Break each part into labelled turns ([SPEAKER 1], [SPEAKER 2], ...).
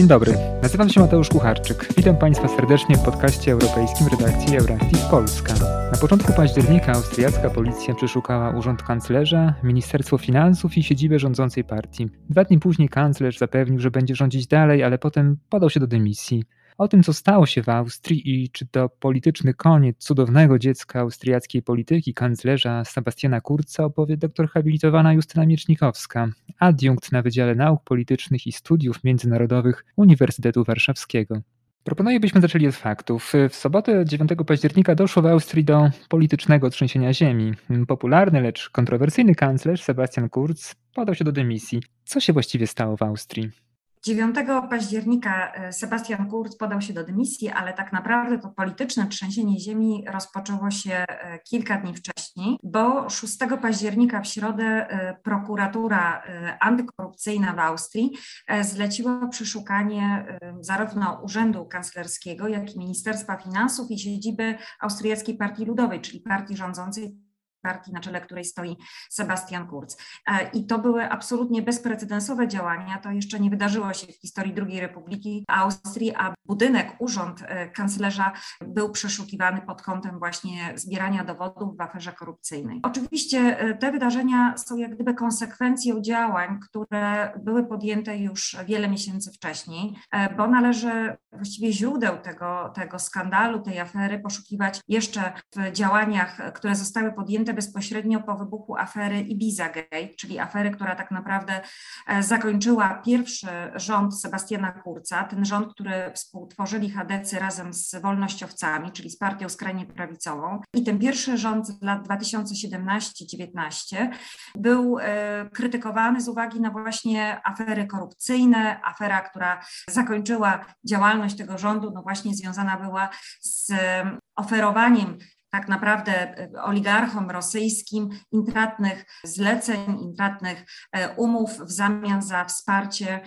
[SPEAKER 1] Dzień dobry, nazywam się Mateusz Kucharczyk. Witam Państwa serdecznie w podcaście europejskim redakcji Euractiv Polska. Na początku października austriacka policja przeszukała urząd kanclerza, Ministerstwo Finansów i siedzibę rządzącej partii. Dwa dni później kanclerz zapewnił, że będzie rządzić dalej, ale potem podał się do dymisji. O tym, co stało się w Austrii i czy to polityczny koniec cudownego dziecka austriackiej polityki kanclerza Sebastiana Kurza opowie doktor habilitowana Justyna Miecznikowska, adiunkt na Wydziale Nauk Politycznych i Studiów Międzynarodowych Uniwersytetu Warszawskiego. Proponuję, byśmy zaczęli od faktów. W sobotę 9 października doszło w Austrii do politycznego trzęsienia ziemi. Popularny, lecz kontrowersyjny kanclerz Sebastian Kurz podał się do dymisji. Co się właściwie stało w Austrii?
[SPEAKER 2] 9 października e, Sebastian Kurz podał się do dymisji, ale tak naprawdę to polityczne trzęsienie ziemi rozpoczęło się e, kilka dni wcześniej, bo 6 października w środę e, prokuratura antykorupcyjna w Austrii zleciła przeszukanie zarówno Urzędu Kanclerskiego, jak i Ministerstwa Finansów i siedziby Austriackiej Partii Ludowej, czyli partii rządzącej partii, na czele której stoi Sebastian Kurz. E, I to były absolutnie bezprecedensowe działania. To jeszcze nie wydarzyło się w historii II Republiki Austrii, a budynek, urząd e, kanclerza był przeszukiwany pod kątem właśnie zbierania dowodów w aferze korupcyjnej. Oczywiście e, te wydarzenia są jak gdyby konsekwencją działań, które były podjęte już wiele miesięcy wcześniej, bo należy właściwie źródeł tego, tego skandalu, tej afery poszukiwać jeszcze w działaniach, które zostały podjęte bezpośrednio po wybuchu afery Ibiza Gate, czyli afery, która tak naprawdę e, zakończyła pierwszy rząd Sebastiana Kurca, ten rząd, który współtworzyli Hadecy razem z wolnościowcami, czyli z partią skrajnie prawicową. I ten pierwszy rząd z lat 2017-19 był e, krytykowany z uwagi na właśnie afery korupcyjne, afera, która zakończyła działalność tego rządu, no właśnie związana była z oferowaniem tak naprawdę e, oligarchom rosyjskim intratnych zleceń, intratnych e, umów w zamian za wsparcie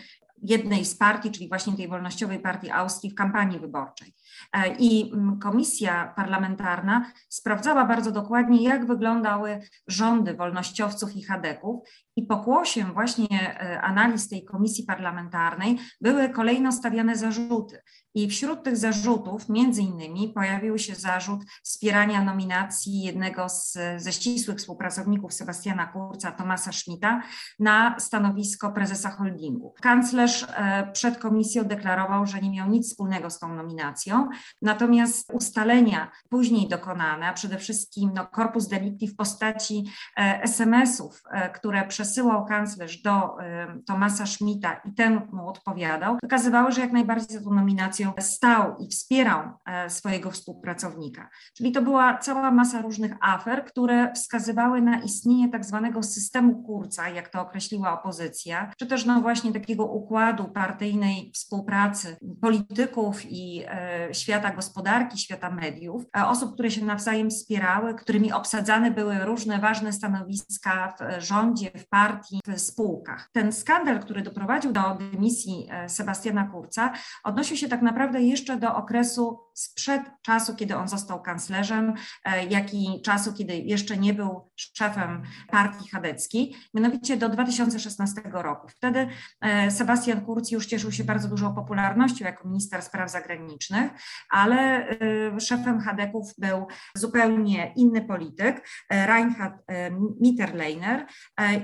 [SPEAKER 2] jednej z partii, czyli właśnie tej wolnościowej partii Austrii w kampanii wyborczej. E, I komisja parlamentarna sprawdzała bardzo dokładnie, jak wyglądały rządy wolnościowców i chadeków, i pokłosiem właśnie analiz tej komisji parlamentarnej były kolejno stawiane zarzuty. I wśród tych zarzutów, między innymi, pojawił się zarzut wspierania nominacji jednego z, ze ścisłych współpracowników Sebastiana Kurca, Tomasa Schmidta, na stanowisko prezesa holdingu. Kanclerz e, przed komisją deklarował, że nie miał nic wspólnego z tą nominacją, natomiast ustalenia później dokonane, a przede wszystkim no, korpus delicti w postaci e, SMS-ów, e, które przesyłał kanclerz do Tomasa Schmidta i ten mu odpowiadał, wykazywały, że jak najbardziej za tą nominacją stał i wspierał e, swojego współpracownika. Czyli to była cała masa różnych afer, które wskazywały na istnienie tak zwanego systemu kurca, jak to określiła opozycja, czy też no właśnie takiego układu partyjnej współpracy polityków i e, świata gospodarki, świata mediów, e, osób, które się nawzajem wspierały, którymi obsadzane były różne ważne stanowiska w rządzie, w partii, w spółkach. Ten skandal, który doprowadził do dymisji Sebastiana Kurca, odnosił się tak naprawdę jeszcze do okresu sprzed czasu, kiedy on został kanclerzem, e, jak i czasu, kiedy jeszcze nie był szefem partii chadeckiej, mianowicie do 2016 roku. Wtedy e, Sebastian Kurz już cieszył się bardzo dużą popularnością jako minister spraw zagranicznych, ale e, szefem Hadeków był zupełnie inny polityk, Reinhard Mitterleiner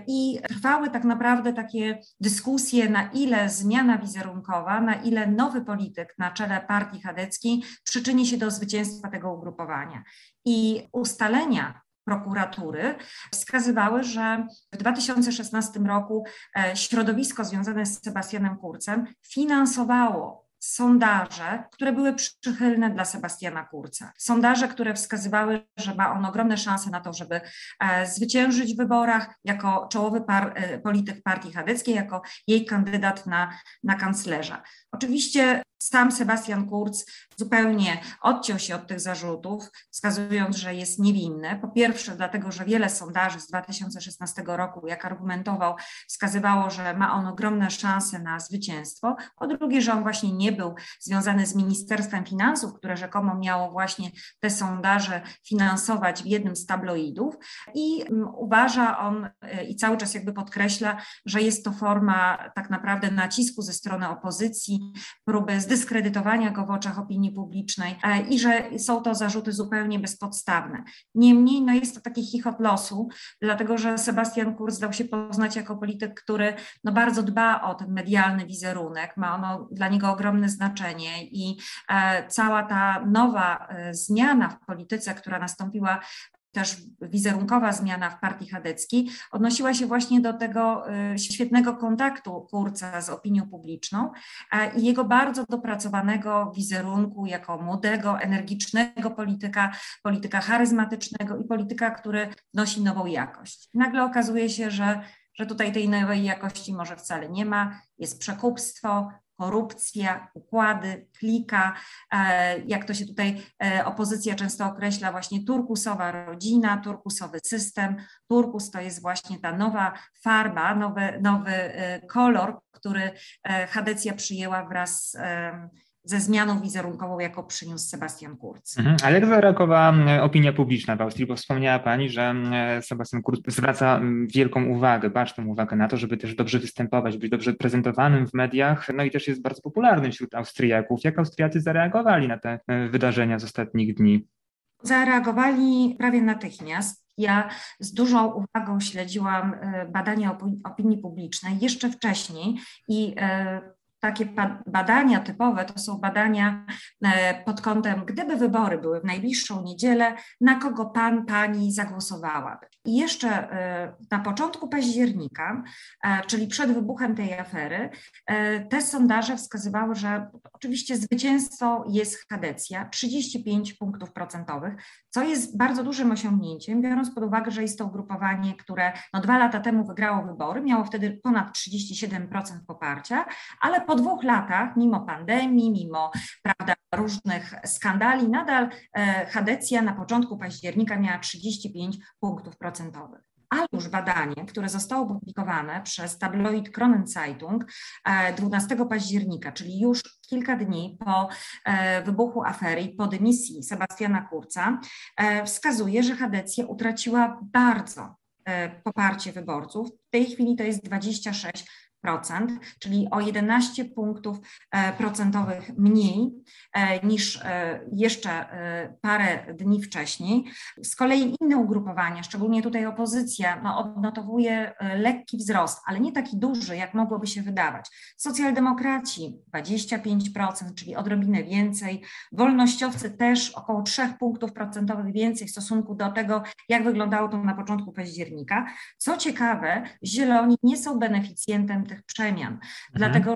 [SPEAKER 2] i trwały tak naprawdę takie dyskusje, na ile zmiana wizerunkowa, na ile nowy polityk na czele partii chadeckiej przyczyni się do zwycięstwa tego ugrupowania. I ustalenia prokuratury wskazywały, że w 2016 roku e, środowisko związane z Sebastianem Kurcem finansowało sondaże, które były przychylne dla Sebastiana Kurca. Sondaże, które wskazywały, że ma on ogromne szanse na to, żeby e, zwyciężyć w wyborach jako czołowy par, e, polityk partii chadeckiej, jako jej kandydat na, na kanclerza. Oczywiście sam Sebastian Kurz zupełnie odciął się od tych zarzutów, wskazując, że jest niewinny. Po pierwsze, dlatego, że wiele sondaży z 2016 roku, jak argumentował, wskazywało, że ma on ogromne szanse na zwycięstwo. Po drugie, że on właśnie nie był związany z Ministerstwem Finansów, które rzekomo miało właśnie te sondaże finansować w jednym z tabloidów. I mm, uważa on i cały czas jakby podkreśla, że jest to forma tak naprawdę nacisku ze strony opozycji, próby zdyskredytowania go w oczach opinii publicznej e, i że są to zarzuty zupełnie bezpodstawne. Niemniej no jest to taki chichot losu, dlatego że Sebastian Kurz dał się poznać jako polityk, który no bardzo dba o ten medialny wizerunek, ma ono dla niego ogromne znaczenie i e, cała ta nowa e, zmiana w polityce, która nastąpiła też wizerunkowa zmiana w partii chadeckiej odnosiła się właśnie do tego y, świetnego kontaktu Kurca z opinią publiczną i jego bardzo dopracowanego wizerunku jako młodego, energicznego polityka, polityka charyzmatycznego i polityka, który wnosi nową jakość. Nagle okazuje się, że że tutaj tej nowej jakości może wcale nie ma, jest przekupstwo, korupcja, układy, klika, e, jak to się tutaj e, opozycja często określa, właśnie turkusowa rodzina, turkusowy system. Turkus to jest właśnie ta nowa farba, nowy, nowy e, kolor, który Hadecja przyjęła wraz z ze zmianą wizerunkową, jaką przyniósł Sebastian Kurz.
[SPEAKER 1] Mhm. Ale jak zareagowała opinia publiczna w Austrii? Bo wspomniała Pani, że Sebastian Kurz zwraca wielką uwagę, baczną uwagę na to, żeby też dobrze występować, być dobrze prezentowanym w mediach, no i też jest bardzo popularny wśród Austriaków. Jak Austriacy zareagowali na te wydarzenia z ostatnich dni?
[SPEAKER 2] Zareagowali prawie natychmiast. Ja z dużą uwagą śledziłam badania opinii publicznej jeszcze wcześniej i takie badania typowe to są badania e, pod kątem, gdyby wybory były w najbliższą niedzielę, na kogo pan, pani zagłosowałaby. I jeszcze e, na początku października, e, czyli przed wybuchem tej afery, te sondaże wskazywały, że oczywiście zwycięzcą jest Hadecja, 35 punktów procentowych, co jest bardzo dużym osiągnięciem, biorąc pod uwagę, że jest to ugrupowanie, które no, dwa lata temu wygrało wybory, miało wtedy ponad 37% poparcia, ale po dwóch latach, mimo pandemii, mimo prawda, różnych skandali, nadal e, Hadecja na początku października miała 35 punktów procentowych. Ale już badanie, które zostało opublikowane przez tabloid Kronenzeitung 12 e, października, czyli już kilka dni po e, wybuchu afery i po dymisji Sebastiana Kurca, wskazuje, że Hadecja utraciła bardzo poparcie wyborców. W tej chwili to jest 26 czyli o 11 punktów e, procentowych mniej e, niż e, jeszcze parę dni wcześniej. Z kolei inne ugrupowania, szczególnie tutaj opozycja, no, odnotowuje lekki wzrost, ale nie taki duży, jak mogłoby się wydawać. Socjaldemokraci 25%, czyli odrobinę więcej, wolnościowcy też około 3 punktów procentowych więcej w stosunku do tego, jak wyglądało to na początku października. Co ciekawe, zieloni nie są beneficjentem tych przemian. Mhm. Dlatego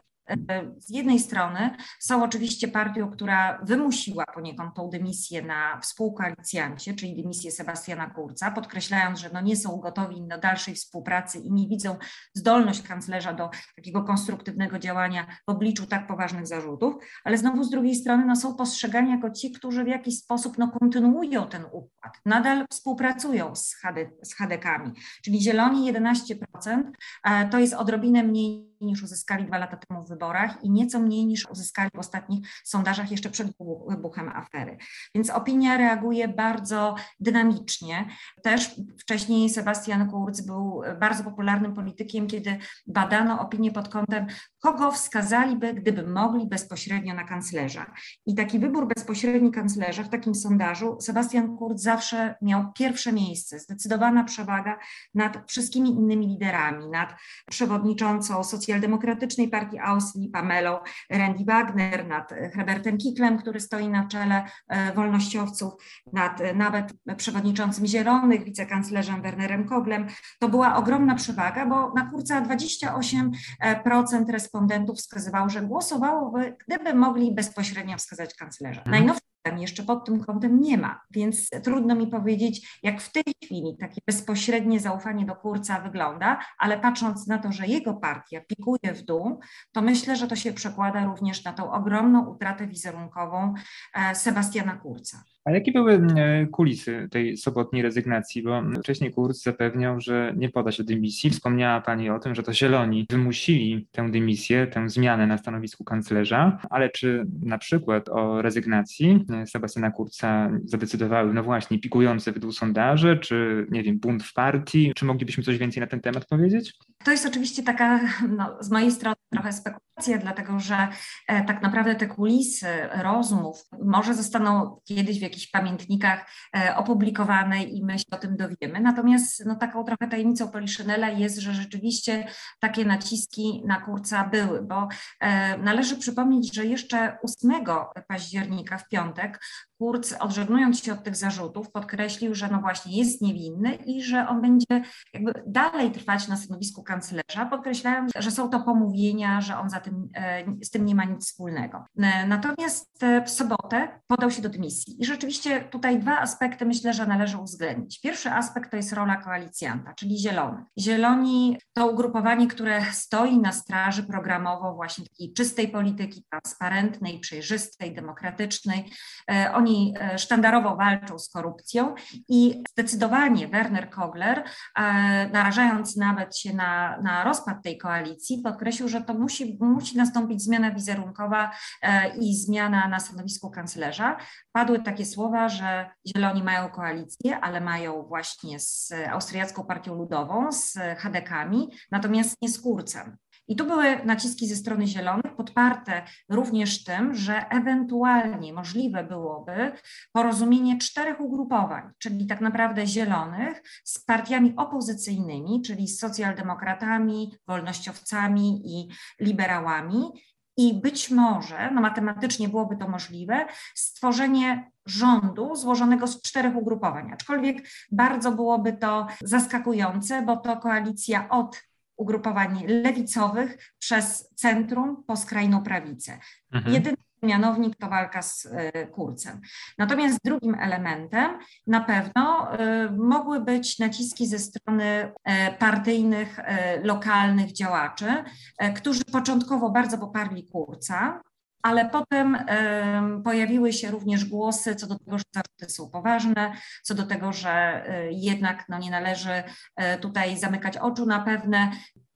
[SPEAKER 2] z jednej strony są oczywiście partią, która wymusiła poniekąd tą dymisję na współkoalicjancie, czyli dymisję Sebastiana Kurca, podkreślając, że no nie są gotowi do dalszej współpracy i nie widzą zdolność kanclerza do takiego konstruktywnego działania w obliczu tak poważnych zarzutów, ale znowu z drugiej strony no, są postrzegani jako ci, którzy w jakiś sposób no, kontynuują ten układ, nadal współpracują z, HD, z HDK-ami, czyli Zieloni 11% e, to jest odrobinę mniej niż uzyskali dwa lata temu w wyborach i nieco mniej niż uzyskali w ostatnich sondażach jeszcze przed wybuchem afery. Więc opinia reaguje bardzo dynamicznie. Też wcześniej Sebastian Kurz był bardzo popularnym politykiem, kiedy badano opinię pod kątem, kogo wskazaliby, gdyby mogli bezpośrednio na kanclerza. I taki wybór bezpośredni kanclerza w takim sondażu Sebastian Kurz zawsze miał pierwsze miejsce, zdecydowana przewaga nad wszystkimi innymi liderami, nad przewodniczącą socjalną socjaldemokratycznej partii Austrii, Pamelą Randy Wagner, nad Herbertem Kiklem, który stoi na czele e, wolnościowców, nad e, nawet przewodniczącym Zielonych, wicekanclerzem Wernerem Koglem. To była ogromna przewaga, bo na Kurca 28% respondentów wskazywało, że głosowałoby, gdyby mogli bezpośrednio wskazać kanclerza. Mhm. Najnowsze jeszcze pod tym kątem nie ma, więc trudno mi powiedzieć, jak w tej chwili takie bezpośrednie zaufanie do Kurca wygląda, ale patrząc na to, że jego partia pikuje w dół, to myślę, że to się przekłada również na tą ogromną utratę wizerunkową e, Sebastiana Kurca.
[SPEAKER 1] A jakie były e, kulisy tej sobotniej rezygnacji? Bo wcześniej Kurz zapewniał, że nie poda się dymisji. Wspomniała Pani o tym, że to Zieloni wymusili tę dymisję, tę zmianę na stanowisku kanclerza, ale czy na przykład o rezygnacji e, Sebastiana Kurca zadecydowały, no właśnie, pikujące w dół sondaże, czy nie wiem, bunt w partii? Czy moglibyśmy coś więcej na ten temat powiedzieć?
[SPEAKER 2] To jest oczywiście taka no, z mojej strony trochę spekulacja, dlatego że e, tak naprawdę te kulisy rozmów może zostaną kiedyś w jakichś pamiętnikach e, opublikowane i my się o tym dowiemy. Natomiast no, taką trochę tajemnicą Poliszynela jest, że rzeczywiście takie naciski na Kurca były, bo e, należy przypomnieć, że jeszcze 8 października w piątek Kurz, odżegnując się od tych zarzutów, podkreślił, że no właśnie jest niewinny i że on będzie jakby dalej trwać na stanowisku kanclerza, podkreślając, że są to pomówienia, że on za tym, e, z tym nie ma nic wspólnego. E, natomiast e, w sobotę podał się do dymisji i rzeczywiście tutaj dwa aspekty myślę, że należy uwzględnić. Pierwszy aspekt to jest rola koalicjanta, czyli Zielony. Zieloni to ugrupowanie, które stoi na straży programowo właśnie takiej czystej polityki, transparentnej, przejrzystej, demokratycznej. Oni oni e, sztandarowo walczą z korupcją i zdecydowanie Werner Kogler, e, narażając nawet się na, na rozpad tej koalicji, podkreślił, że to musi, musi nastąpić zmiana wizerunkowa e, i zmiana na stanowisku kanclerza. Padły takie słowa, że Zieloni mają koalicję, ale mają właśnie z Austriacką Partią Ludową, z HDK-ami, natomiast nie z Kurcem. I tu były naciski ze strony Zielonych, podparte również tym, że ewentualnie możliwe byłoby porozumienie czterech ugrupowań, czyli tak naprawdę Zielonych z partiami opozycyjnymi, czyli z socjaldemokratami, wolnościowcami i liberałami. I być może, no matematycznie byłoby to możliwe, stworzenie rządu złożonego z czterech ugrupowań. Aczkolwiek bardzo byłoby to zaskakujące, bo to koalicja od ugrupowań lewicowych przez centrum po skrajną prawicę. Mhm. Jedyny mianownik to walka z y, Kurcem. Natomiast drugim elementem na pewno y, mogły być naciski ze strony y, partyjnych, lokalnych działaczy, którzy początkowo bardzo poparli Kurca, ale potem pojawiły się również głosy co do tego, że zarzuty są poważne, co do tego, że e, jednak no, nie należy e, tutaj zamykać oczu na pewne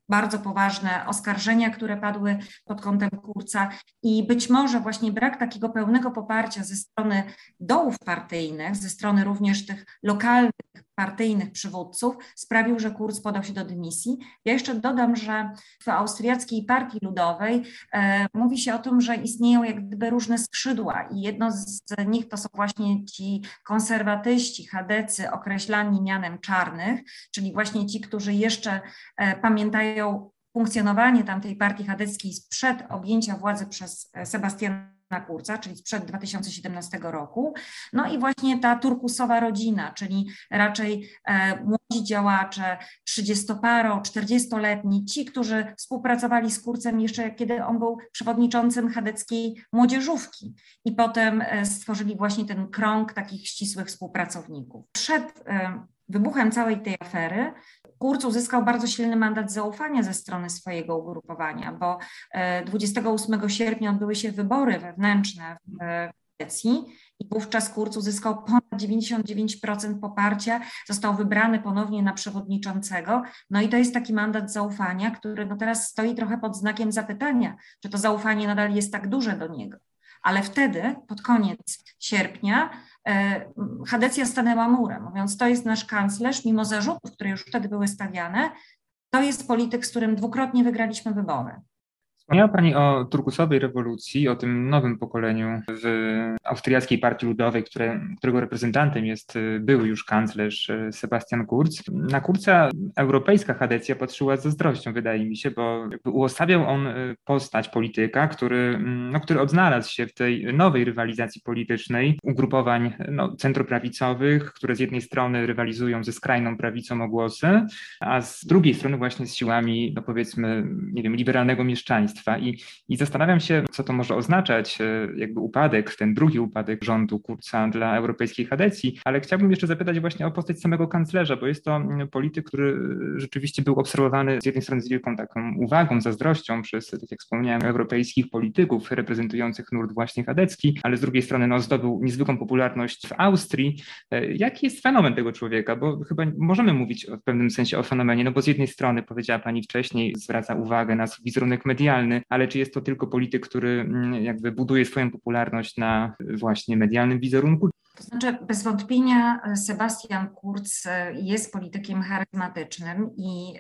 [SPEAKER 2] bardzo poważne oskarżenia, które padły pod kątem Kurca. I być może właśnie brak takiego pełnego poparcia ze strony dołów partyjnych, ze strony również tych lokalnych partyjnych przywódców sprawił, że Kurz podał się do dymisji. Ja jeszcze dodam, że w austriackiej partii ludowej e, mówi się o tym, że istnieją jak gdyby różne skrzydła i jedno z nich to są właśnie ci konserwatyści, chadecy określani mianem czarnych, czyli właśnie ci, którzy jeszcze e, pamiętają funkcjonowanie tamtej partii chadeckiej sprzed objęcia władzy przez e, Sebastiana na Kurca, czyli sprzed 2017 roku. No i właśnie ta turkusowa rodzina, czyli raczej e, młodzi działacze, 30-paro, 40-letni, ci, którzy współpracowali z Kurcem jeszcze kiedy on był przewodniczącym chadeckiej młodzieżówki i potem e, stworzyli właśnie ten krąg takich ścisłych współpracowników. Przed e, wybuchem całej tej afery Kurz uzyskał bardzo silny mandat zaufania ze strony swojego ugrupowania, bo 28 e, sierpnia odbyły się wybory wewnętrzne w Grecji i wówczas Kurz uzyskał ponad 99% poparcia, został wybrany ponownie na przewodniczącego. No i to jest taki mandat zaufania, który no teraz stoi trochę pod znakiem zapytania, czy to zaufanie nadal jest tak duże do niego. Ale wtedy, pod koniec sierpnia, E, Hadecja stanęła murem, mówiąc, to jest nasz kanclerz, mimo zarzutów, które już wtedy były stawiane, to jest polityk, z którym dwukrotnie wygraliśmy wybory.
[SPEAKER 1] Wspomniała Pani o turkusowej rewolucji, o tym nowym pokoleniu w austriackiej partii ludowej, które, którego reprezentantem jest y, były już kanclerz y, Sebastian Kurz. Na Kurza europejska Hadecja patrzyła z zazdrością, wydaje mi się, bo uosabiał on y, postać polityka, który, mm, no, który odnalazł się w tej nowej rywalizacji politycznej ugrupowań no, centroprawicowych, które z jednej strony rywalizują ze skrajną prawicą o głosy, a z drugiej strony właśnie z siłami, no powiedzmy, nie wiem, liberalnego mieszczaństwa państwa i, i zastanawiam się, co to może oznaczać, e, jakby upadek, ten drugi upadek rządu Kurca dla europejskiej kadencji, ale chciałbym jeszcze zapytać właśnie o postać samego kanclerza, bo jest to polityk, który rzeczywiście był obserwowany z jednej strony z wielką taką uwagą, zazdrością przez, tak jak wspomniałem, europejskich polityków reprezentujących nurt właśnie kadecki, ale z drugiej strony no, zdobył niezwykłą popularność w Austrii. E, jaki jest fenomen tego człowieka? Bo chyba możemy mówić w pewnym sensie o fenomenie, no bo z jednej strony, powiedziała Pani wcześniej, zwraca uwagę na wizerunek medialny, ale czy jest to tylko polityk, który mm, jakby buduje swoją popularność na właśnie medialnym wizerunku?
[SPEAKER 2] To znaczy, bez wątpienia e, Sebastian Kurz e, jest politykiem charyzmatycznym i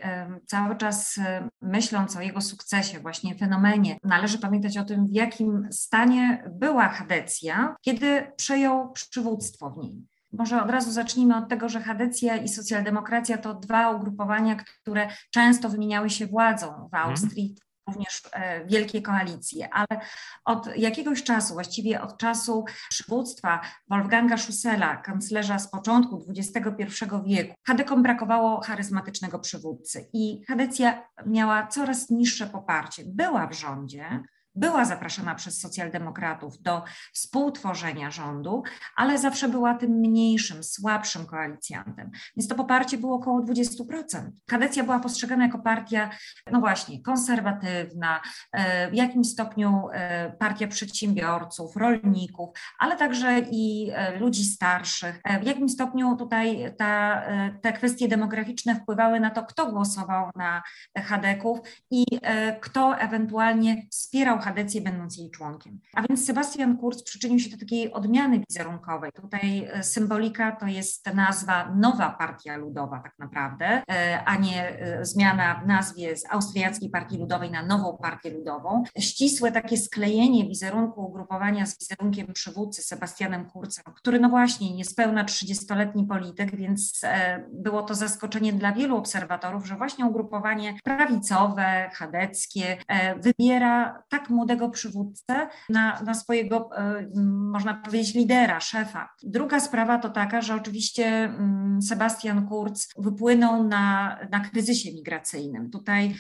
[SPEAKER 2] cały czas myśląc o jego sukcesie, właśnie fenomenie, należy pamiętać o tym, w jakim stanie była Hadecja, kiedy przejął przywództwo w niej. Może od razu zacznijmy od tego, że Hadecja i socjaldemokracja to dwa ugrupowania, które często wymieniały się władzą w mhm. Austrii. Również e, wielkie koalicje, ale od jakiegoś czasu, właściwie od czasu przywództwa Wolfganga Schussela, kanclerza z początku XXI wieku, Hadekom brakowało charyzmatycznego przywódcy i Hadecja miała coraz niższe poparcie. Była w rządzie, była zapraszana przez socjaldemokratów do współtworzenia rządu, ale zawsze była tym mniejszym, słabszym koalicjantem. Więc to poparcie było około 20%. Kadecja była postrzegana jako partia, no właśnie, konserwatywna, e, w jakimś stopniu e, partia przedsiębiorców, rolników, ale także i e, ludzi starszych. W jakim stopniu tutaj ta, te kwestie demograficzne wpływały na to, kto głosował na Hadeków i kto ewentualnie wspierał kadecję będąc jej członkiem. A więc Sebastian Kurz przyczynił się do takiej odmiany wizerunkowej. Tutaj e, symbolika to jest nazwa Nowa Partia Ludowa tak naprawdę, e, a nie e, zmiana w nazwie z Austriackiej Partii Ludowej na Nową Partię Ludową. Ścisłe takie sklejenie wizerunku ugrupowania z wizerunkiem przywódcy Sebastianem Kurcem, który no właśnie niespełna 30-letni polityk, więc było to zaskoczenie dla wielu obserwatorów, że właśnie ugrupowanie prawicowe, chadeckie wybiera tak młodego przywódcę na, na swojego, e, można powiedzieć, lidera, szefa. Druga sprawa to taka, że oczywiście mm, Sebastian Kurz wypłynął na, na kryzysie migracyjnym. Tutaj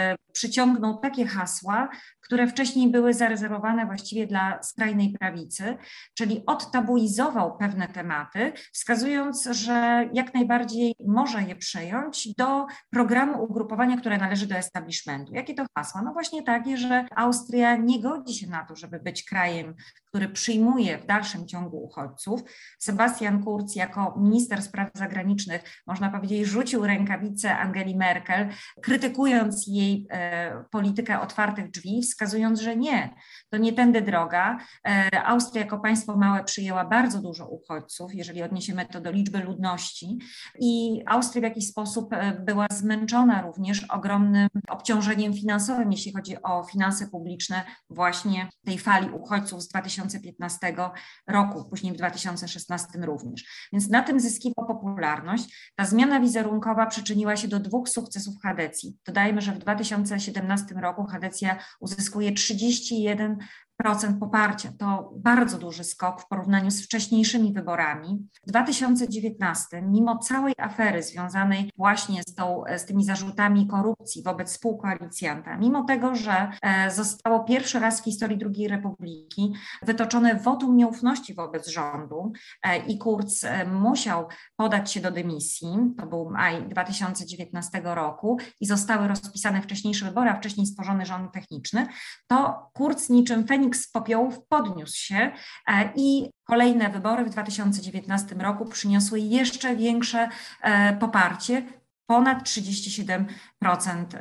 [SPEAKER 2] e, przyciągnął takie hasła, które wcześniej były zarezerwowane właściwie dla skrajnej prawicy, czyli odtabuizował pewne tematy, wskazując, że jak najbardziej może je przejąć do programu ugrupowania, które należy do establishmentu. Jakie to hasła? No właśnie takie, że Austria nie godzi się na to, żeby być krajem, który przyjmuje w dalszym ciągu uchodźców. Sebastian Kurz jako minister spraw zagranicznych, można powiedzieć, rzucił rękawice Angeli Merkel, krytykując jej e, politykę otwartych drzwi, wskazując, że nie, to nie tędy droga. E, Austria jako państwo małe przyjęła bardzo dużo uchodźców, jeżeli odniesiemy to do liczby ludności i Austria w jakiś sposób e, była zmęczona również ogromnym obciążeniem finansowym, jeśli chodzi o finanse publiczne właśnie tej fali uchodźców z 2015 roku, później w 2016 również. Więc na tym zyskiwał popularność. Ta zmiana wizerunkowa przyczyniła się do dwóch sukcesów Hadecji. Dodajmy, że w 2017 roku Hadecja uzyskuje 31 procent poparcia. To bardzo duży skok w porównaniu z wcześniejszymi wyborami. W 2019, mimo całej afery związanej właśnie z, tą, z tymi zarzutami korupcji wobec współkoalicjanta, mimo tego, że e, zostało pierwszy raz w historii II Republiki wytoczone wotum nieufności wobec rządu e, i Kurz e, musiał podać się do dymisji, to był maj 2019 roku i zostały rozpisane wcześniejsze wybory, a wcześniej stworzony rząd techniczny, to Kurz niczym Feniks z popiołów podniósł się e, i kolejne wybory w 2019 roku przyniosły jeszcze większe e, poparcie, ponad 37%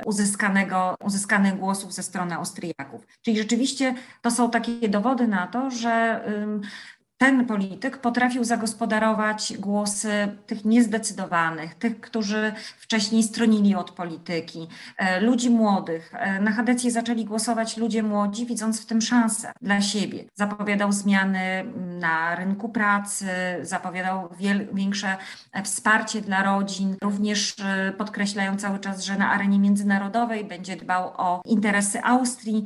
[SPEAKER 2] uzyskanego, uzyskanych głosów ze strony Austriaków. Czyli rzeczywiście to są takie dowody na to, że ten polityk potrafił zagospodarować głosy tych niezdecydowanych, tych, którzy wcześniej stronili od polityki, e, ludzi młodych. E, na Hadecję zaczęli głosować ludzie młodzi, widząc w tym szansę dla siebie. Zapowiadał zmiany na rynku pracy, zapowiadał większe wsparcie dla rodzin, również e, podkreślają cały czas, że na arenie międzynarodowej będzie dbał o interesy Austrii.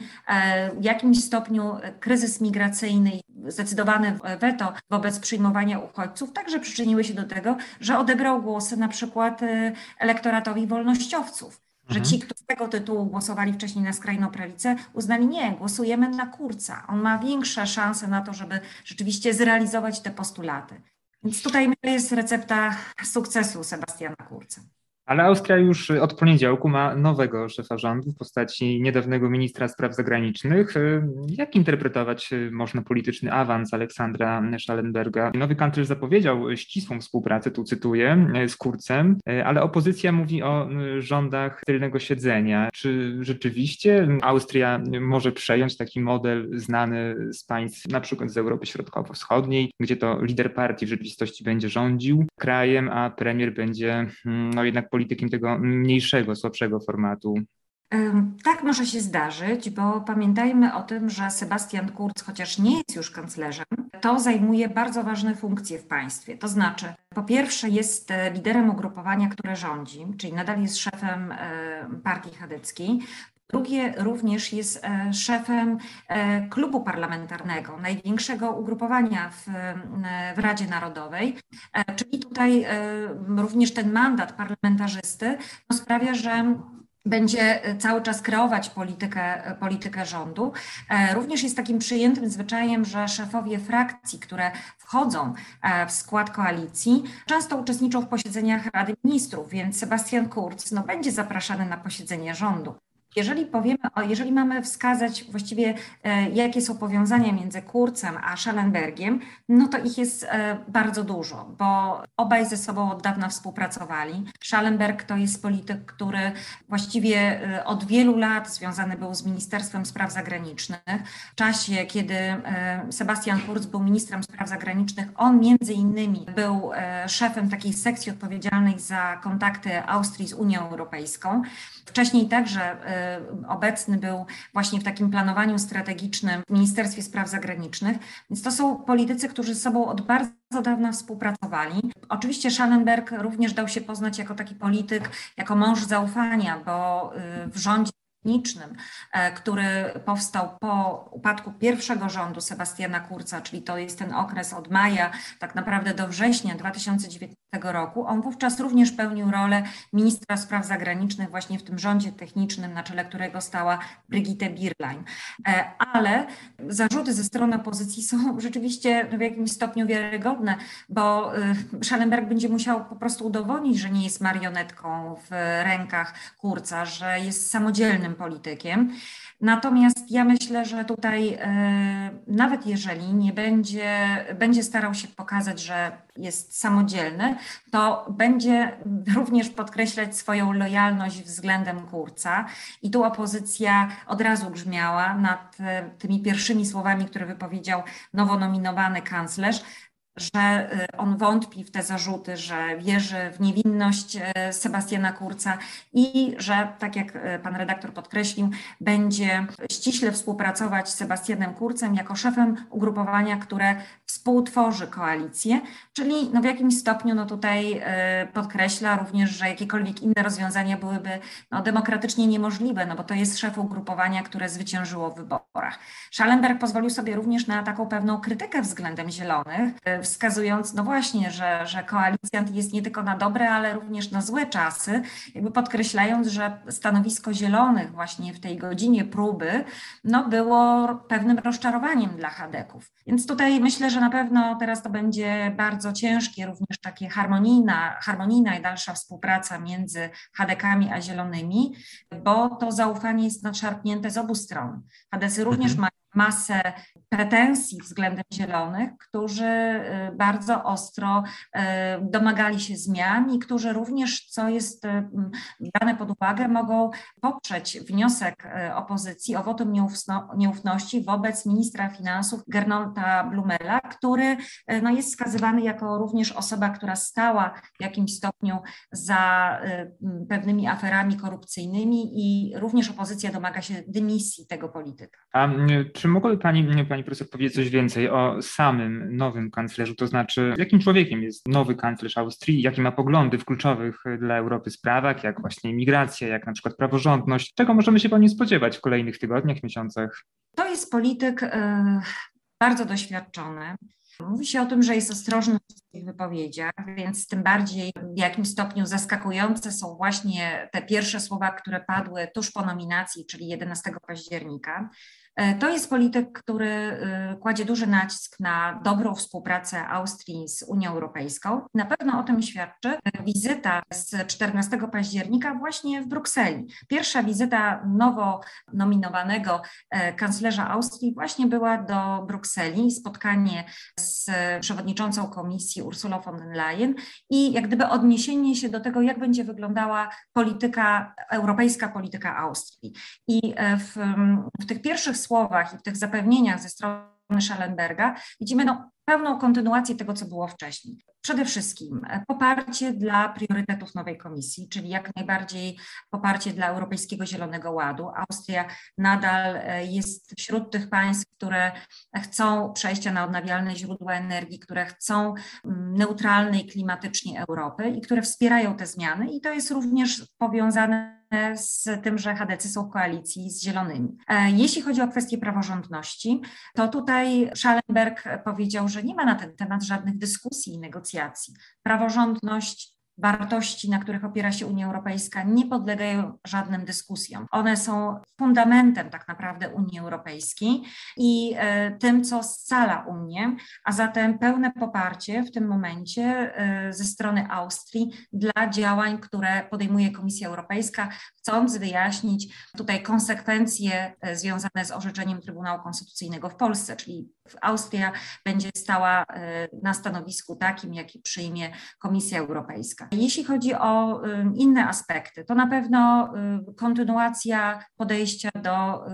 [SPEAKER 2] W jakimś stopniu kryzys migracyjny, zdecydowane weto wobec przyjmowania uchodźców także przyczyniły się do tego, że odebrał głosy na przykład y, elektoratowi wolnościowców. że ci, którzy z tego tytułu głosowali wcześniej na skrajną prawicę, uznali nie, głosujemy na Kurca. On ma większe szanse na to, żeby rzeczywiście zrealizować te postulaty. Więc tutaj jest recepta sukcesu Sebastiana Kurca.
[SPEAKER 1] Ale Austria już od poniedziałku ma nowego szefa rządu w postaci niedawnego ministra spraw zagranicznych. Jak interpretować można polityczny awans Aleksandra Schallenberga? Nowy kanclerz zapowiedział ścisłą współpracę, tu cytuję, z Kurcem, ale opozycja mówi o rządach tylnego siedzenia. Czy rzeczywiście Austria może przejąć taki model znany z państw na przykład z Europy Środkowo-Wschodniej, gdzie to lider partii w rzeczywistości będzie rządził krajem, a premier będzie no jednak politykiem tego mniejszego, słabszego formatu.
[SPEAKER 2] Tak może się zdarzyć, bo pamiętajmy o tym, że Sebastian Kurz, chociaż nie jest już kanclerzem, to zajmuje bardzo ważne funkcje w państwie. To znaczy, po pierwsze, jest e, liderem ugrupowania, które rządzi, czyli nadal jest szefem e, partii chadeckiej. Drugie również jest e, szefem e, klubu parlamentarnego, największego ugrupowania w, e, w Radzie Narodowej, czyli tutaj również ten mandat parlamentarzysty no sprawia, że będzie cały czas kreować politykę, politykę rządu. Również jest takim przyjętym zwyczajem, że szefowie frakcji, które wchodzą w skład koalicji, często uczestniczą w posiedzeniach Rady Ministrów, więc Sebastian Kurz no, będzie zapraszany na posiedzenie rządu. Jeżeli powiemy, jeżeli mamy wskazać właściwie, e, jakie są powiązania między Kurcem a Schallenbergiem, no to ich jest e, bardzo dużo, bo obaj ze sobą od dawna współpracowali. Schallenberg to jest polityk, który właściwie e, od wielu lat związany był z Ministerstwem Spraw Zagranicznych. W czasie, kiedy Sebastian Kurz był ministrem spraw zagranicznych, on między innymi był szefem takiej sekcji odpowiedzialnej za kontakty Austrii z Unią Europejską. Wcześniej także obecny był właśnie w takim planowaniu strategicznym w Ministerstwie Spraw Zagranicznych. Więc to są politycy, którzy z sobą od bardzo dawna współpracowali. Oczywiście Schallenberg również dał się poznać jako taki polityk, jako mąż zaufania, bo y, w rządzie technicznym, e, który powstał po upadku pierwszego rządu Sebastiana Kurca, czyli to jest ten okres od maja tak naprawdę do września 2019 roku. On wówczas również pełnił rolę ministra spraw zagranicznych właśnie w tym rządzie technicznym, na czele którego stała Brigitte Bierlein. E, ale zarzuty ze strony opozycji są rzeczywiście w jakimś stopniu wiarygodne, bo e, Schallenberg będzie musiał po prostu udowodnić, że nie jest marionetką w rękach Kurca, że jest samodzielnym politykiem. Natomiast ja myślę, że tutaj e, nawet jeżeli nie będzie, będzie starał się pokazać, że jest samodzielny, to będzie również podkreślać swoją lojalność względem Kurca. I tu opozycja od razu grzmiała nad e, tymi pierwszymi słowami, które wypowiedział nowo nominowany kanclerz, że y, on wątpi w te zarzuty, że wierzy w niewinność y, Sebastiana Kurca i że, tak jak y, pan redaktor podkreślił, będzie ściśle współpracować z Sebastianem Kurcem jako szefem ugrupowania, które współtworzy koalicję, czyli no w jakimś stopniu no tutaj podkreśla również, że jakiekolwiek inne rozwiązania byłyby no demokratycznie niemożliwe, no bo to jest szef ugrupowania, które zwyciężyło w wyborach. Schallenberg pozwolił sobie również na taką pewną krytykę względem Zielonych, wskazując, no właśnie, że, że koalicjant jest nie tylko na dobre, ale również na złe czasy, jakby podkreślając, że stanowisko Zielonych właśnie w tej godzinie próby, no było pewnym rozczarowaniem dla Hadeków. Więc tutaj myślę, że na pewno teraz to będzie bardzo ciężkie, również takie harmonijna, harmonijna i dalsza współpraca między Hadekami a Zielonymi, bo to zaufanie jest nadszarpnięte z obu stron. Hadecy również mhm. mają masę pretensji względem Zielonych, którzy y, bardzo ostro y, domagali się zmian i którzy również, co jest y, brane pod uwagę, mogą poprzeć wniosek opozycji o wotum nieufności wobec ministra finansów Gernolda Blumela, który no, jest wskazywany jako również osoba, która stała w jakimś stopniu za pewnymi aferami korupcyjnymi i również opozycja domaga się dymisji tego polityka.
[SPEAKER 1] A czy mogłaby Pani, Pani Profesor powiedzieć coś więcej o samym nowym kanclerzu, to znaczy jakim człowiekiem jest nowy kanclerz Austrii, jakie ma poglądy w kluczowych dla Europy sprawach, jak właśnie imigracja, jak na przykład praworządność, czego możemy się po nim spodziewać w kolejnych tygodniach, miesiącach?
[SPEAKER 2] To jest polityk y, bardzo doświadczony. Mówi się o tym, że jest ostrożny w swoich wypowiedziach, więc tym bardziej w jakim stopniu zaskakujące są właśnie te pierwsze słowa, które padły tuż po nominacji, czyli 11 października. E, to jest polityk, który e, kładzie duży nacisk na dobrą współpracę Austrii z Unią Europejską. Na pewno o tym świadczy wizyta z 14 października właśnie w Brukseli. Pierwsza wizyta nowo nominowanego e, kanclerza Austrii właśnie była do Brukseli, spotkanie z przewodniczącą komisji Ursulą von der Leyen i jak gdyby odniesienie się do tego, jak będzie wyglądała polityka, europejska polityka Austrii. I w, w tych pierwszych słowach i w tych zapewnieniach ze strony Schallenberga widzimy no, pełną kontynuację tego, co było wcześniej. Przede wszystkim e, poparcie dla priorytetów nowej komisji, czyli jak najbardziej poparcie dla Europejskiego Zielonego Ładu. Austria nadal e, jest wśród tych państw, które chcą przejścia na odnawialne źródła energii, które chcą mm, neutralnej klimatycznie Europy i które wspierają te zmiany, i to jest również powiązane z tym, że HDC są w koalicji z Zielonymi. E, jeśli chodzi o kwestię praworządności, to tutaj Schallenberg powiedział, że nie ma na ten temat żadnych dyskusji i negocjacji. Praworządność wartości, na których opiera się Unia Europejska, nie podlegają żadnym dyskusjom. One są fundamentem tak naprawdę Unii Europejskiej i e, tym, co scala Unię, a zatem pełne poparcie w tym momencie e, ze strony Austrii dla działań, które podejmuje Komisja Europejska, chcąc wyjaśnić tutaj konsekwencje e, związane z orzeczeniem Trybunału Konstytucyjnego w Polsce, czyli Austria będzie stała na stanowisku takim, jaki przyjmie Komisja Europejska. Jeśli chodzi o inne aspekty, to na pewno kontynuacja podejścia do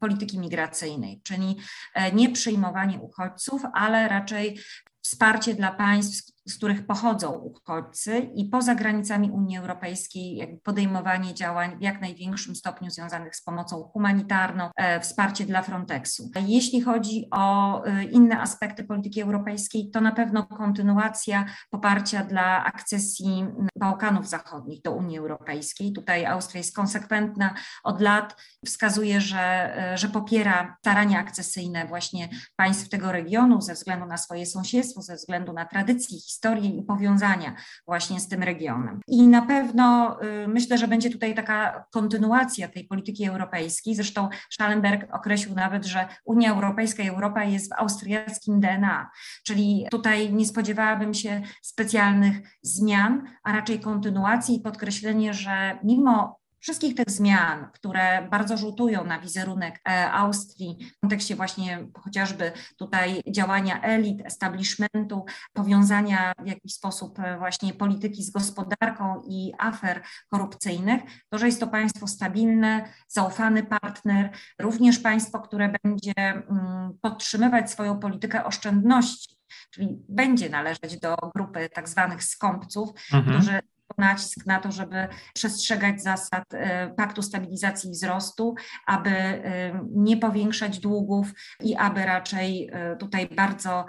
[SPEAKER 2] polityki migracyjnej, czyli e, nie przyjmowanie uchodźców, ale raczej wsparcie dla państw, z których pochodzą uchodźcy i poza granicami Unii Europejskiej podejmowanie działań w jak największym stopniu związanych z pomocą humanitarną, e, wsparcie dla Frontexu. Jeśli chodzi o e, inne aspekty polityki europejskiej, to na pewno kontynuacja poparcia dla akcesji Bałkanów Zachodnich do Unii Europejskiej. Tutaj Austria jest konsekwentna od lat, wskazuje, że, e, że popiera starania akcesyjne właśnie państw tego regionu ze względu na swoje sąsiedztwo, ze względu na tradycje historię i powiązania właśnie z tym regionem. I na pewno y, myślę, że będzie tutaj taka kontynuacja tej polityki europejskiej. Zresztą Schallenberg określił nawet, że Unia Europejska i Europa jest w austriackim DNA, czyli tutaj nie spodziewałabym się specjalnych zmian, a raczej kontynuacji i podkreślenie, że mimo wszystkich tych zmian, które bardzo rzutują na wizerunek e, Austrii w kontekście właśnie chociażby tutaj działania elit, establishmentu, powiązania w jakiś sposób e, właśnie polityki z gospodarką i afer korupcyjnych, to, że jest to państwo stabilne, zaufany partner, również państwo, które będzie mm, podtrzymywać swoją politykę oszczędności czyli będzie należeć do grupy tak zwanych skąpców, mhm. którzy nacisk na to, żeby przestrzegać zasad e, Paktu Stabilizacji i Wzrostu, aby e, nie powiększać długów i aby raczej e, tutaj bardzo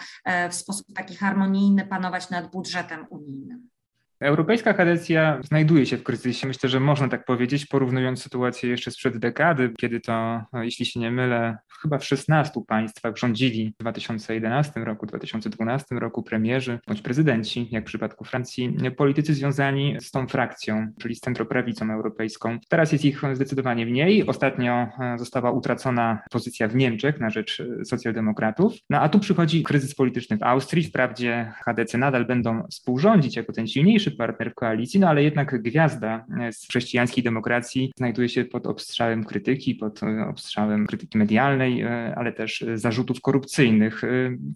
[SPEAKER 2] w sposób taki harmonijny panować nad budżetem unijnym.
[SPEAKER 1] Europejska kadencja znajduje się w kryzysie. Myślę, że można tak powiedzieć, porównując sytuację jeszcze sprzed dekady, kiedy to, no, jeśli się nie mylę, chyba w 16 państwach rządzili w 2011 roku, 2012 roku premierzy bądź prezydenci, jak w przypadku Francji, politycy związani z tą frakcją, czyli z centroprawicą europejską. Teraz jest ich zdecydowanie mniej. Ostatnio e, została utracona pozycja w Niemczech na rzecz e, socjaldemokratów. No a tu przychodzi kryzys polityczny w Austrii. Wprawdzie HDC nadal będą współrządzić jako ten silniejszy partner w koalicji, no ale jednak gwiazda z chrześcijańskiej demokracji znajduje się pod obstrzałem krytyki, pod e, obstrzałem krytyki medialnej, e, ale też zarzutów korupcyjnych. E,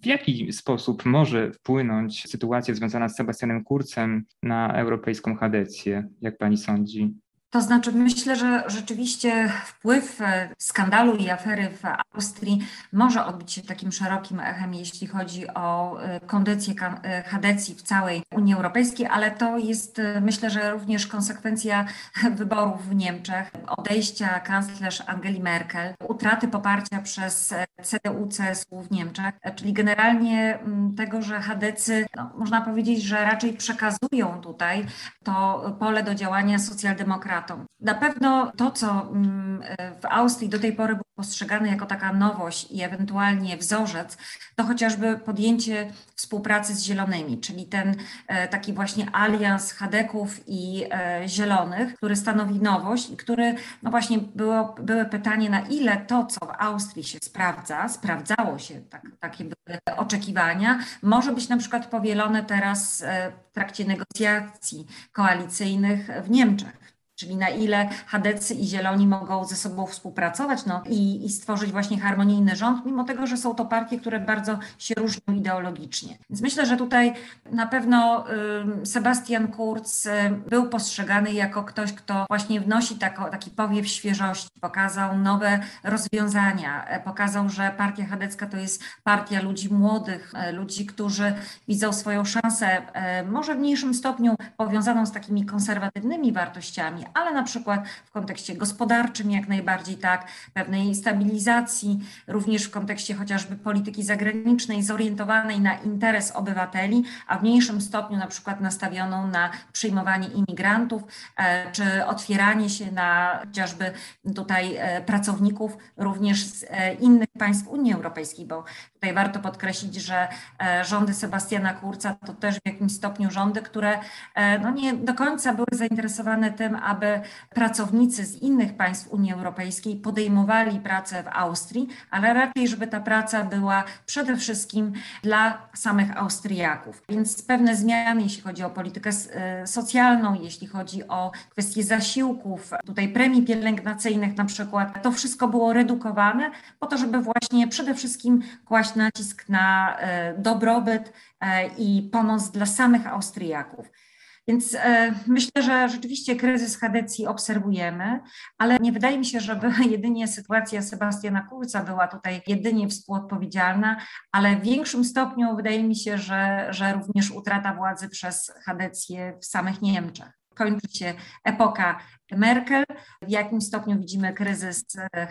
[SPEAKER 1] w jaki sposób może wpłynąć sytuacja związana z Sebastianem Kurcem na europejską chadecję, jak pani sądzi?
[SPEAKER 2] To znaczy, myślę, że rzeczywiście wpływ e, skandalu i afery w Austrii może odbić się takim szerokim echem, jeśli chodzi o e, kondycję Hadecji w całej Unii Europejskiej, ale to jest, e, myślę, że również konsekwencja wyborów w Niemczech, odejścia kanclerz Angeli Merkel, utraty poparcia przez CDU-CSU w Niemczech, czyli generalnie tego, że Hadecy, no, można powiedzieć, że raczej przekazują tutaj to pole do działania socjaldemokratów na pewno to, co mm, w Austrii do tej pory było postrzegany jako taka nowość i ewentualnie wzorzec, to chociażby podjęcie współpracy z Zielonymi, czyli ten e, taki właśnie alians Hadeków i e, Zielonych, który stanowi nowość i który, no właśnie było, były pytanie, na ile to, co w Austrii się sprawdza, sprawdzało się, tak, takie były oczekiwania, może być na przykład powielone teraz e, w trakcie negocjacji koalicyjnych w Niemczech czyli na ile Hadecy i Zieloni mogą ze sobą współpracować no, i, i, stworzyć właśnie harmonijny rząd, mimo tego, że są to partie, które bardzo się różnią ideologicznie. Więc myślę, że tutaj na pewno y, Sebastian Kurz y, był postrzegany jako ktoś, kto właśnie wnosi tako, taki powiew świeżości, pokazał nowe rozwiązania, y, pokazał, że partia chadecka to jest partia ludzi młodych, y, ludzi, którzy widzą swoją szansę, y, może w mniejszym stopniu powiązaną z takimi konserwatywnymi wartościami, ale na przykład w kontekście gospodarczym jak najbardziej tak, pewnej stabilizacji, również w kontekście chociażby polityki zagranicznej zorientowanej na interes obywateli, a w mniejszym stopniu na przykład nastawioną na przyjmowanie imigrantów, e, czy otwieranie się na chociażby tutaj e, pracowników również z e, innych państw Unii Europejskiej, bo tutaj warto podkreślić, że rządy Sebastiana Kurca to też w jakimś stopniu rządy, które no nie do końca były zainteresowane tym, aby aby pracownicy z innych państw Unii Europejskiej podejmowali pracę w Austrii, ale raczej, żeby ta praca była przede wszystkim dla samych Austriaków. Więc pewne zmiany, jeśli chodzi o politykę e, socjalną, jeśli chodzi o kwestie zasiłków, tutaj premii pielęgnacyjnych na przykład, to wszystko było redukowane po to, żeby właśnie przede wszystkim kłaść nacisk na e, dobrobyt e, i pomoc dla samych Austriaków. Więc e, myślę, że rzeczywiście kryzys Hadecji obserwujemy, ale nie wydaje mi się, żeby jedynie sytuacja Sebastiana Kurca była tutaj jedynie współodpowiedzialna, ale w większym stopniu wydaje mi się, że, że również utrata władzy przez Hadecję w samych Niemczech kończy się epoka Merkel. W jakim stopniu widzimy kryzys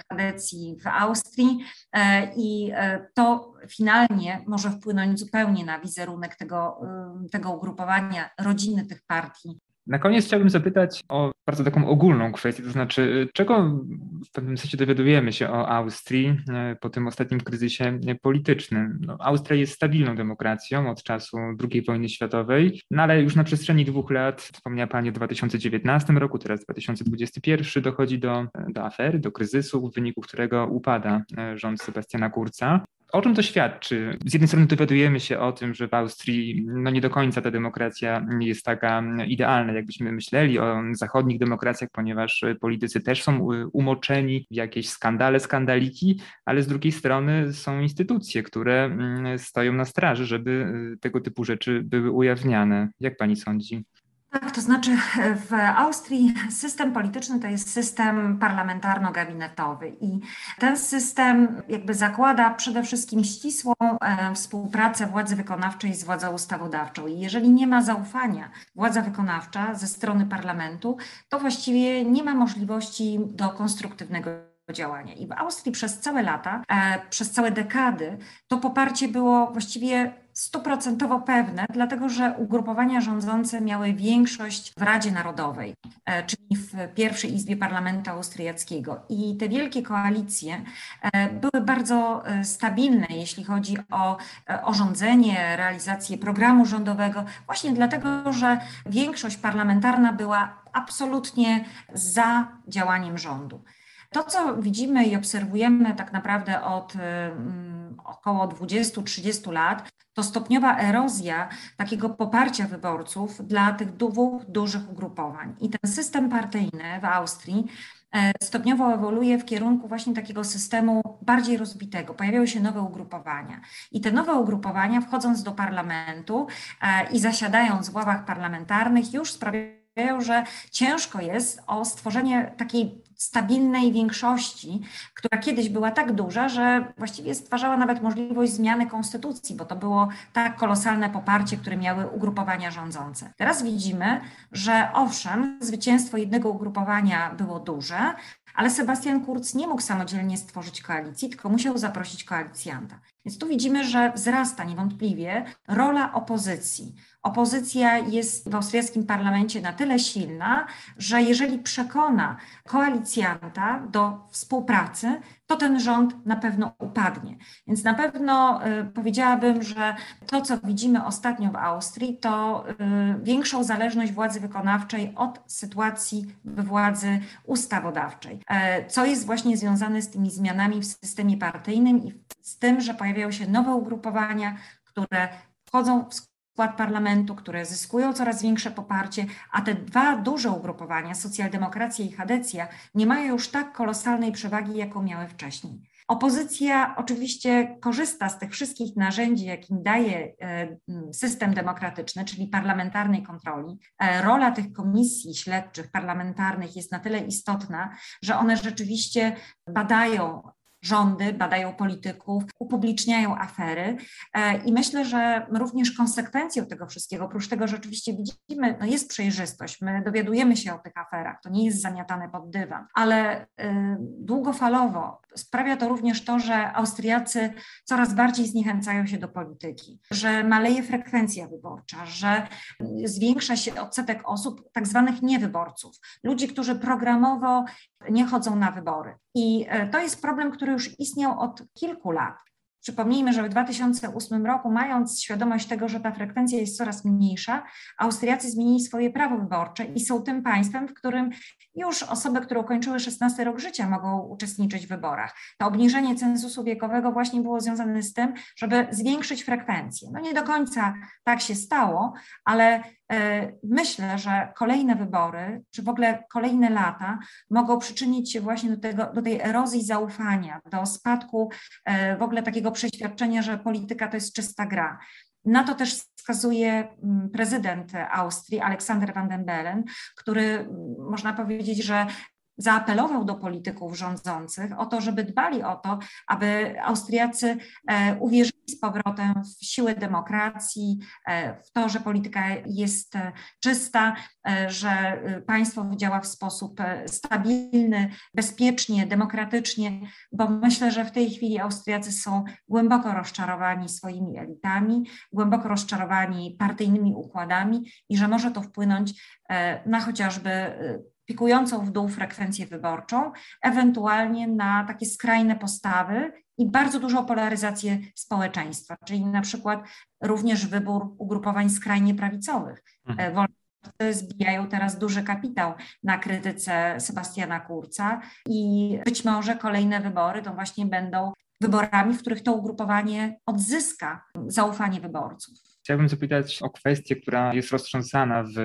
[SPEAKER 2] Hadecji w Austrii e, i e, to finalnie może wpłynąć zupełnie na wizerunek tego, e, tego ugrupowania, rodziny tych partii
[SPEAKER 1] na koniec chciałbym zapytać o bardzo taką ogólną kwestię, to znaczy, czego w pewnym sensie dowiadujemy się o Austrii e, po tym ostatnim kryzysie politycznym. No, Austria jest stabilną demokracją od czasu II wojny światowej, no ale już na przestrzeni dwóch lat, wspomniała Pani o 2019 roku, teraz 2021, dochodzi do, do afery, do kryzysu, w wyniku którego upada e, rząd Sebastiana Kurza. O czym to świadczy? Z jednej strony dowiadujemy się o tym, że w Austrii no nie do końca ta demokracja jest taka idealna, jakbyśmy myśleli o zachodnich demokracjach, ponieważ politycy też są umoczeni w jakieś skandale, skandaliki, ale z drugiej strony są instytucje, które mm, stoją na straży, żeby tego typu rzeczy były ujawniane. Jak pani sądzi?
[SPEAKER 2] Tak, to znaczy w Austrii system polityczny to jest system parlamentarno-gabinetowy i ten system jakby zakłada przede wszystkim ścisłą e, współpracę władzy wykonawczej z władzą ustawodawczą. I jeżeli nie ma zaufania władza wykonawcza ze strony parlamentu, to właściwie nie ma możliwości do konstruktywnego działania. I w Austrii przez całe lata, e, przez całe dekady to poparcie było właściwie stuprocentowo pewne, dlatego że ugrupowania rządzące miały większość w Radzie Narodowej, e, czyli w pierwszej Izbie Parlamentu Austriackiego. I te wielkie koalicje e, były bardzo e, stabilne, jeśli chodzi o, o rządzenie, realizację programu rządowego, właśnie dlatego, że większość parlamentarna była absolutnie za działaniem rządu. To, co widzimy i obserwujemy tak naprawdę od um, około 20-30 lat, to stopniowa erozja takiego poparcia wyborców dla tych dwóch dużych ugrupowań. I ten system partyjny w Austrii e, stopniowo ewoluuje w kierunku właśnie takiego systemu bardziej rozbitego. Pojawiały się nowe ugrupowania. I te nowe ugrupowania, wchodząc do parlamentu e, i zasiadając w ławach parlamentarnych, już sprawiają, że ciężko jest o stworzenie takiej stabilnej większości, która kiedyś była tak duża, że właściwie stwarzała nawet możliwość zmiany konstytucji, bo to było tak kolosalne poparcie, które miały ugrupowania rządzące. Teraz widzimy, że owszem, zwycięstwo jednego ugrupowania było duże, ale Sebastian Kurz nie mógł samodzielnie stworzyć koalicji, tylko musiał zaprosić koalicjanta. Więc tu widzimy, że wzrasta niewątpliwie rola opozycji. Opozycja jest w austriackim parlamencie na tyle silna, że jeżeli przekona koalicjanta do współpracy, to ten rząd na pewno upadnie. Więc na pewno powiedziałabym, że to, co widzimy ostatnio w Austrii, to większą zależność władzy wykonawczej od sytuacji we władzy ustawodawczej, co jest właśnie związane z tymi zmianami w systemie partyjnym i z tym, że pojawiają się nowe ugrupowania, które wchodzą w skład parlamentu, które zyskują coraz większe poparcie, a te dwa duże ugrupowania, socjaldemokracja i Hadecja, nie mają już tak kolosalnej przewagi, jaką miały wcześniej. Opozycja oczywiście korzysta z tych wszystkich narzędzi, jakim daje e, system demokratyczny, czyli parlamentarnej kontroli. E, rola tych komisji śledczych parlamentarnych jest na tyle istotna, że one rzeczywiście badają rządy, badają polityków, upubliczniają afery e, i myślę, że również konsekwencją tego wszystkiego, oprócz tego, że oczywiście widzimy, no jest przejrzystość, my dowiadujemy się o tych aferach, to nie jest zamiatane pod dywan, ale y, długofalowo sprawia to również to, że Austriacy coraz bardziej zniechęcają się do polityki, że maleje frekwencja wyborcza, że zwiększa się odsetek osób, tak zwanych niewyborców, ludzi, którzy programowo nie chodzą na wybory. I e, to jest problem, który już istniał od kilku lat. Przypomnijmy, że w 2008 roku, mając świadomość tego, że ta frekwencja jest coraz mniejsza, Austriacy zmienili swoje prawo wyborcze i są tym państwem, w którym już osoby, które ukończyły 16 rok życia, mogą uczestniczyć w wyborach. To obniżenie cenzusu wiekowego właśnie było związane z tym, żeby zwiększyć frekwencję. No nie do końca tak się stało, ale e, myślę, że kolejne wybory, czy w ogóle kolejne lata mogą przyczynić się właśnie do, tego, do tej erozji zaufania, do spadku e, w ogóle takiego przeświadczenia, że polityka to jest czysta gra. Na to też wskazuje mm, prezydent Austrii, Aleksander van den Bellen, który mm, można powiedzieć, że zaapelował do polityków rządzących o to, żeby dbali o to, aby Austriacy e, uwierzyli z powrotem w siłę demokracji, e, w to, że polityka jest e, czysta, że państwo działa w sposób stabilny, bezpiecznie, demokratycznie, bo myślę, że w tej chwili Austriacy są głęboko rozczarowani swoimi elitami, głęboko rozczarowani partyjnymi układami i że może to wpłynąć na chociażby pikującą w dół frekwencję wyborczą, ewentualnie na takie skrajne postawy i bardzo dużą polaryzację społeczeństwa, czyli na przykład również wybór ugrupowań skrajnie prawicowych. Mhm. Wolnościowcy zbijają teraz duży kapitał na krytyce Sebastiana Kurca i być może kolejne wybory to właśnie będą wyborami, w których to ugrupowanie odzyska zaufanie wyborców.
[SPEAKER 1] Chciałbym zapytać o kwestię, która jest roztrząsana w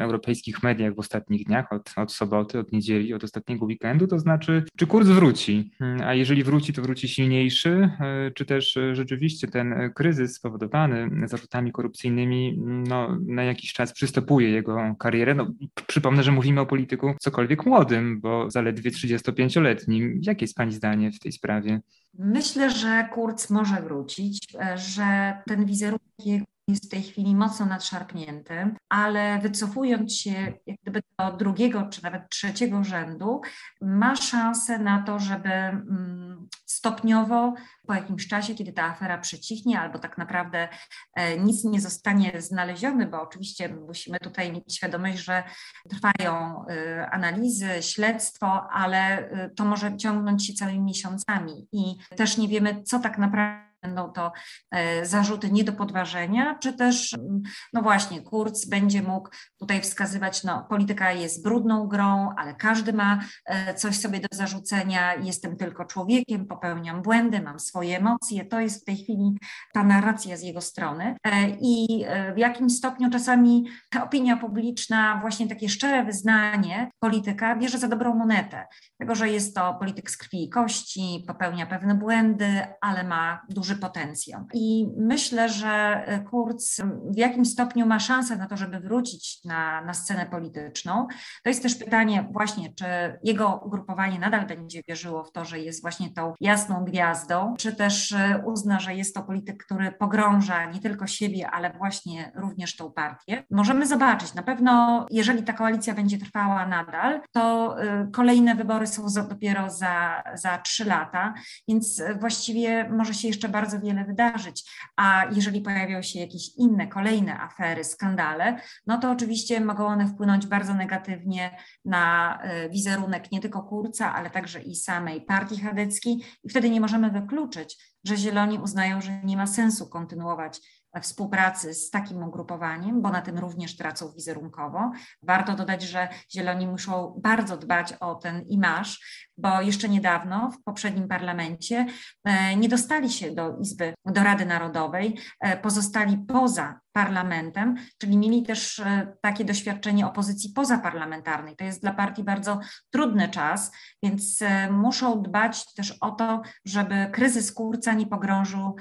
[SPEAKER 1] europejskich mediach w ostatnich dniach, od, od soboty, od niedzieli, od ostatniego weekendu, to znaczy, czy kurs wróci, a jeżeli wróci, to wróci silniejszy, e, czy też e, rzeczywiście ten kryzys spowodowany zarzutami korupcyjnymi no, na jakiś czas przystopuje jego karierę. No, przypomnę, że mówimy o polityku cokolwiek młodym, bo zaledwie 35-letnim. Jakie jest Pani zdanie w tej sprawie?
[SPEAKER 2] Myślę, że Kurz może wrócić, e, że ten wizerunek jest w tej chwili mocno nadszarpnięty, ale wycofując się jak gdyby do drugiego czy nawet trzeciego rzędu, ma szansę na to, żeby mm, stopniowo po jakimś czasie, kiedy ta afera przecichnie, albo tak naprawdę e, nic nie zostanie znalezione, bo oczywiście musimy tutaj mieć świadomość, że trwają e, analizy, śledztwo, ale e, to może ciągnąć się całymi miesiącami i też nie wiemy, co tak naprawdę będą to e, zarzuty nie do podważenia, czy też, mm, no właśnie, Kurz będzie mógł tutaj wskazywać, no polityka jest brudną grą, ale każdy ma e, coś sobie do zarzucenia, jestem tylko człowiekiem, popełniam błędy, mam swoje emocje, to jest w tej chwili ta narracja z jego strony. E, i w jakim stopniu czasami opinia publiczna, właśnie takie szczere wyznanie polityka bierze za dobrą monetę, tego, że jest to polityk z krwi i kości, popełnia pewne błędy, ale ma duży duży potencjał. I myślę, że Kurz w jakimś stopniu ma szansę na to, żeby wrócić na, na scenę polityczną. To jest też pytanie właśnie, czy jego ugrupowanie nadal będzie wierzyło w to, że jest właśnie tą jasną gwiazdą, czy też e, uzna, że jest to polityk, który pogrąża nie tylko siebie, ale właśnie również tą partię. Możemy zobaczyć, na pewno jeżeli ta koalicja będzie trwała nadal, to e, kolejne wybory są dopiero za, za trzy lata, więc właściwie może się jeszcze bardziej bardzo wiele wydarzyć, a jeżeli pojawią się jakieś inne, kolejne afery, skandale, no to oczywiście mogą one wpłynąć bardzo negatywnie na e, wizerunek nie tylko Kurca, ale także i samej partii chadeckiej. I wtedy nie możemy wykluczyć, że Zieloni uznają, że nie ma sensu kontynuować współpracy z takim ugrupowaniem, bo na tym również tracą wizerunkowo. Warto dodać, że Zieloni muszą bardzo dbać o ten imaż, bo jeszcze niedawno w poprzednim parlamencie e, nie dostali się do Izby, do Rady Narodowej, e, pozostali poza parlamentem, czyli mieli też e, takie doświadczenie opozycji pozaparlamentarnej. To jest dla partii bardzo trudny czas, więc muszą dbać też o to, żeby kryzys kurca nie pogrążył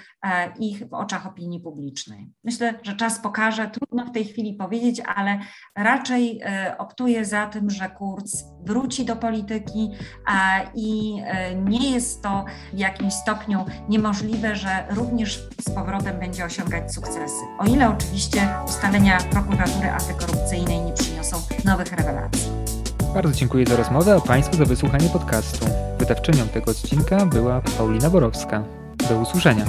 [SPEAKER 2] ich w oczach opinii publicznej. Myślę, że czas pokaże, trudno w tej chwili powiedzieć, ale raczej optuję za tym, że Kurz wróci do polityki, i e, nie jest to w jakimś stopniu niemożliwe, że również z powrotem będzie osiągać sukcesy. O ile oczywiście ustalenia prokuratury antykorupcyjnej nie przyniosą nowych rewelacji.
[SPEAKER 1] Bardzo dziękuję za rozmowę, a Państwu za wysłuchanie podcastu. Wydawczynią tego odcinka była Paulina Borowska. Do usłyszenia.